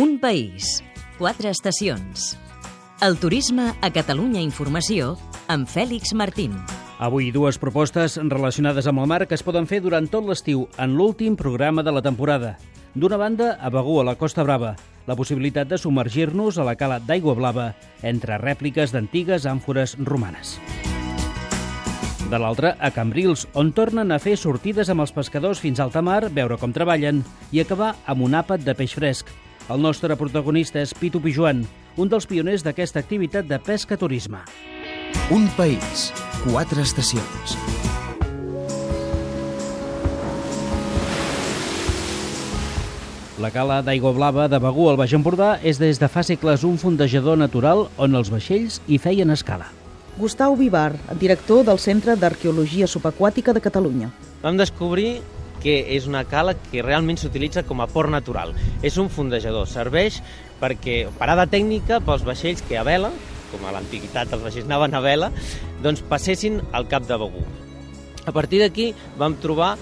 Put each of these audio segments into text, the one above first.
Un país, quatre estacions. El turisme a Catalunya Informació amb Fèlix Martín. Avui dues propostes relacionades amb el mar que es poden fer durant tot l'estiu en l'últim programa de la temporada. D'una banda, a Begú, a la Costa Brava, la possibilitat de submergir-nos a la cala d'Aigua Blava entre rèpliques d'antigues àmfores romanes. De l'altra, a Cambrils, on tornen a fer sortides amb els pescadors fins a alta mar, veure com treballen i acabar amb un àpat de peix fresc. El nostre protagonista és Pitu Pijuan, un dels pioners d'aquesta activitat de pesca-turisme. Un país, quatre estacions. La cala d'aigua blava de Begú al Baix Empordà és des de fa segles un fondejador natural on els vaixells hi feien escala. Gustau Vivar, director del Centre d'Arqueologia Subaquàtica de Catalunya. Vam descobrir que és una cala que realment s'utilitza com a port natural. És un fondejador, serveix perquè parada tècnica pels vaixells que a vela, com a l'antiguitat els vaixells anaven a vela, doncs passessin al cap de Begú. A partir d'aquí vam trobar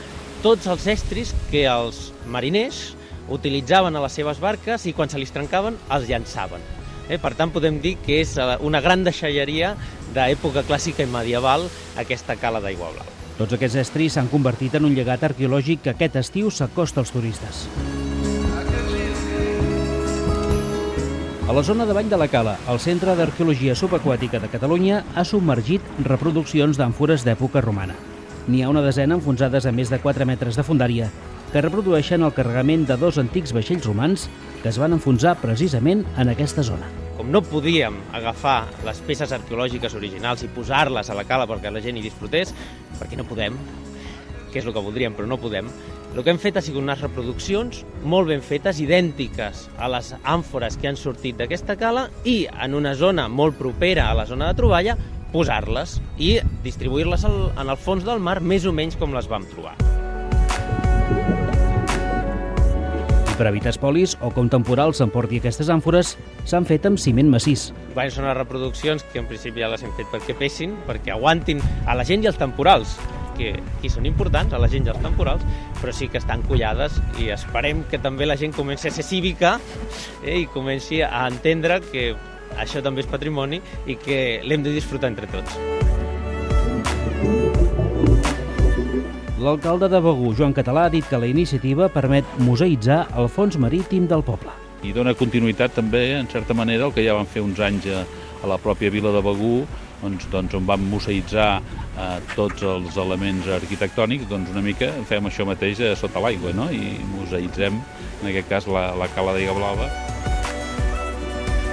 tots els estris que els mariners utilitzaven a les seves barques i quan se li trencaven els llançaven. Eh? Per tant, podem dir que és eh, una gran deixalleria d'època clàssica i medieval aquesta cala d'aigua blava. Tots aquests estris s'han convertit en un llegat arqueològic que aquest estiu s'acosta als turistes. A la zona de Vall de la Cala, el Centre d'Arqueologia Subaquàtica de Catalunya ha submergit reproduccions d'àmfores d'època romana. N'hi ha una desena enfonsades a més de 4 metres de fundària que reprodueixen el carregament de dos antics vaixells romans que es van enfonsar precisament en aquesta zona. Com no podíem agafar les peces arqueològiques originals i posar-les a la cala perquè la gent hi disfrutés, perquè no podem, que és el que voldríem però no podem, el que hem fet ha sigut unes reproduccions molt ben fetes, idèntiques a les àmfores que han sortit d'aquesta cala i en una zona molt propera a la zona de troballa posar-les i distribuir-les en el fons del mar més o menys com les vam trobar. Per evitar espolis o com temporal s'emporti aquestes àmfores, s'han fet amb ciment massís. Bé, són les reproduccions que en principi ja les hem fet perquè pessin, perquè aguantin a la gent i als temporals, que, que són importants, a la gent i als temporals, però sí que estan collades i esperem que també la gent comenci a ser cívica eh, i comenci a entendre que això també és patrimoni i que l'hem de disfrutar entre tots. L'alcalde de Begú, Joan Català, ha dit que la iniciativa permet museïtzar el fons marítim del poble. I dona continuïtat també, en certa manera, el que ja van fer uns anys a, a la pròpia vila de Begú, doncs, doncs on vam museïtzar eh, tots els elements arquitectònics, doncs una mica fem això mateix a sota l'aigua, no? i museïtzem, en aquest cas, la, la cala d'Iga Blava.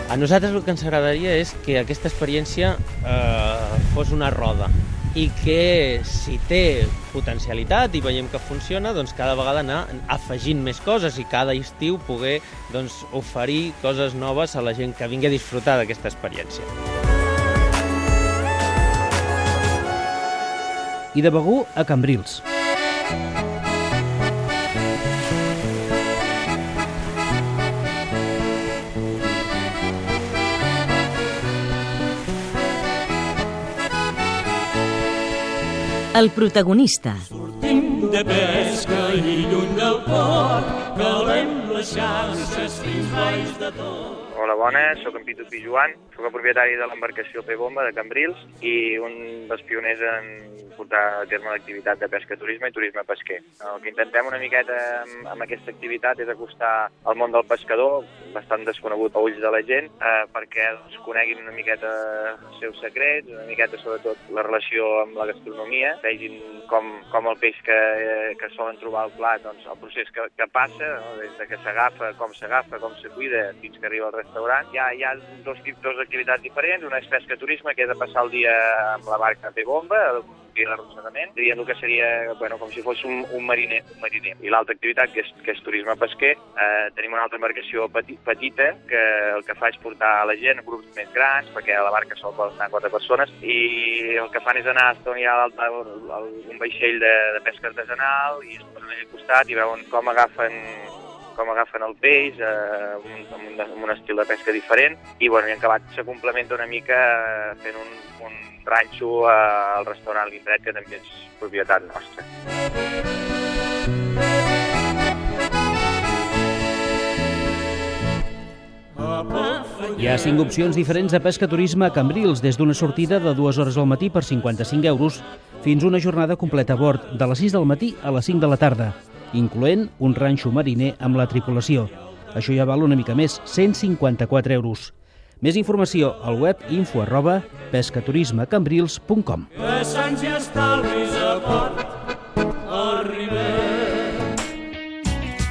A nosaltres el que ens agradaria és que aquesta experiència eh, fos una roda i que si té potencialitat i veiem que funciona, doncs cada vegada anar afegint més coses i cada estiu poder doncs, oferir coses noves a la gent que vingui a disfrutar d'aquesta experiència. I de Begú a Cambrils. El protagonista. Sortim de pesca i lluny del port, calem les xarxes fins baix de tot. Hola, bones, sóc en Pitu Pijuan, sóc el propietari de l'embarcació P-Bomba de Cambrils i un dels pioners en portar a terme l'activitat de pesca turisme i turisme pesquer. El que intentem una miqueta amb, amb aquesta activitat és acostar al món del pescador, bastant desconegut a ulls de la gent, eh, perquè doncs, coneguin una miqueta els seus secrets, una miqueta sobretot la relació amb la gastronomia, vegin com, com el peix que, que solen trobar al plat, doncs, el procés que, que passa, no? des de que s'agafa, com s'agafa, com se cuida, fins que arriba al restaurant. Hi ha, hi ha dos, dos activitats diferents, una és pesca turisme, que és de passar el dia amb la barca P-Bomba, i l'arrossegament, diríem que seria bueno, com si fos un, un mariner. Un mariner. I l'altra activitat, que és, que és turisme pesquer, eh, tenim una altra embarcació peti, petita que el que fa és portar a la gent a grups més grans, perquè a la barca sol poden anar quatre persones, i el que fan és anar on hi ha un vaixell de, de pesca artesanal i es posen allà al costat i veuen com agafen com agafen el peix, eh, amb, un, amb un estil de pesca diferent, i, bueno, i en acabat se complementa una mica eh, fent un, un ranxo eh, al restaurant L'Indret, que també és propietat nostra. Hi ha cinc opcions diferents de pesca-turisme a Cambrils, des d'una sortida de dues hores al matí per 55 euros fins una jornada completa a bord, de les 6 del matí a les 5 de la tarda, incloent un ranxo mariner amb la tripulació. Això ja val una mica més, 154 euros. Més informació al web info arroba pescaturismecambrils.com i estalvis a port.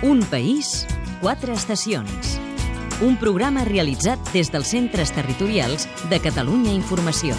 Un país, quatre estacions. Un programa realitzat des dels centres territorials de Catalunya Informació.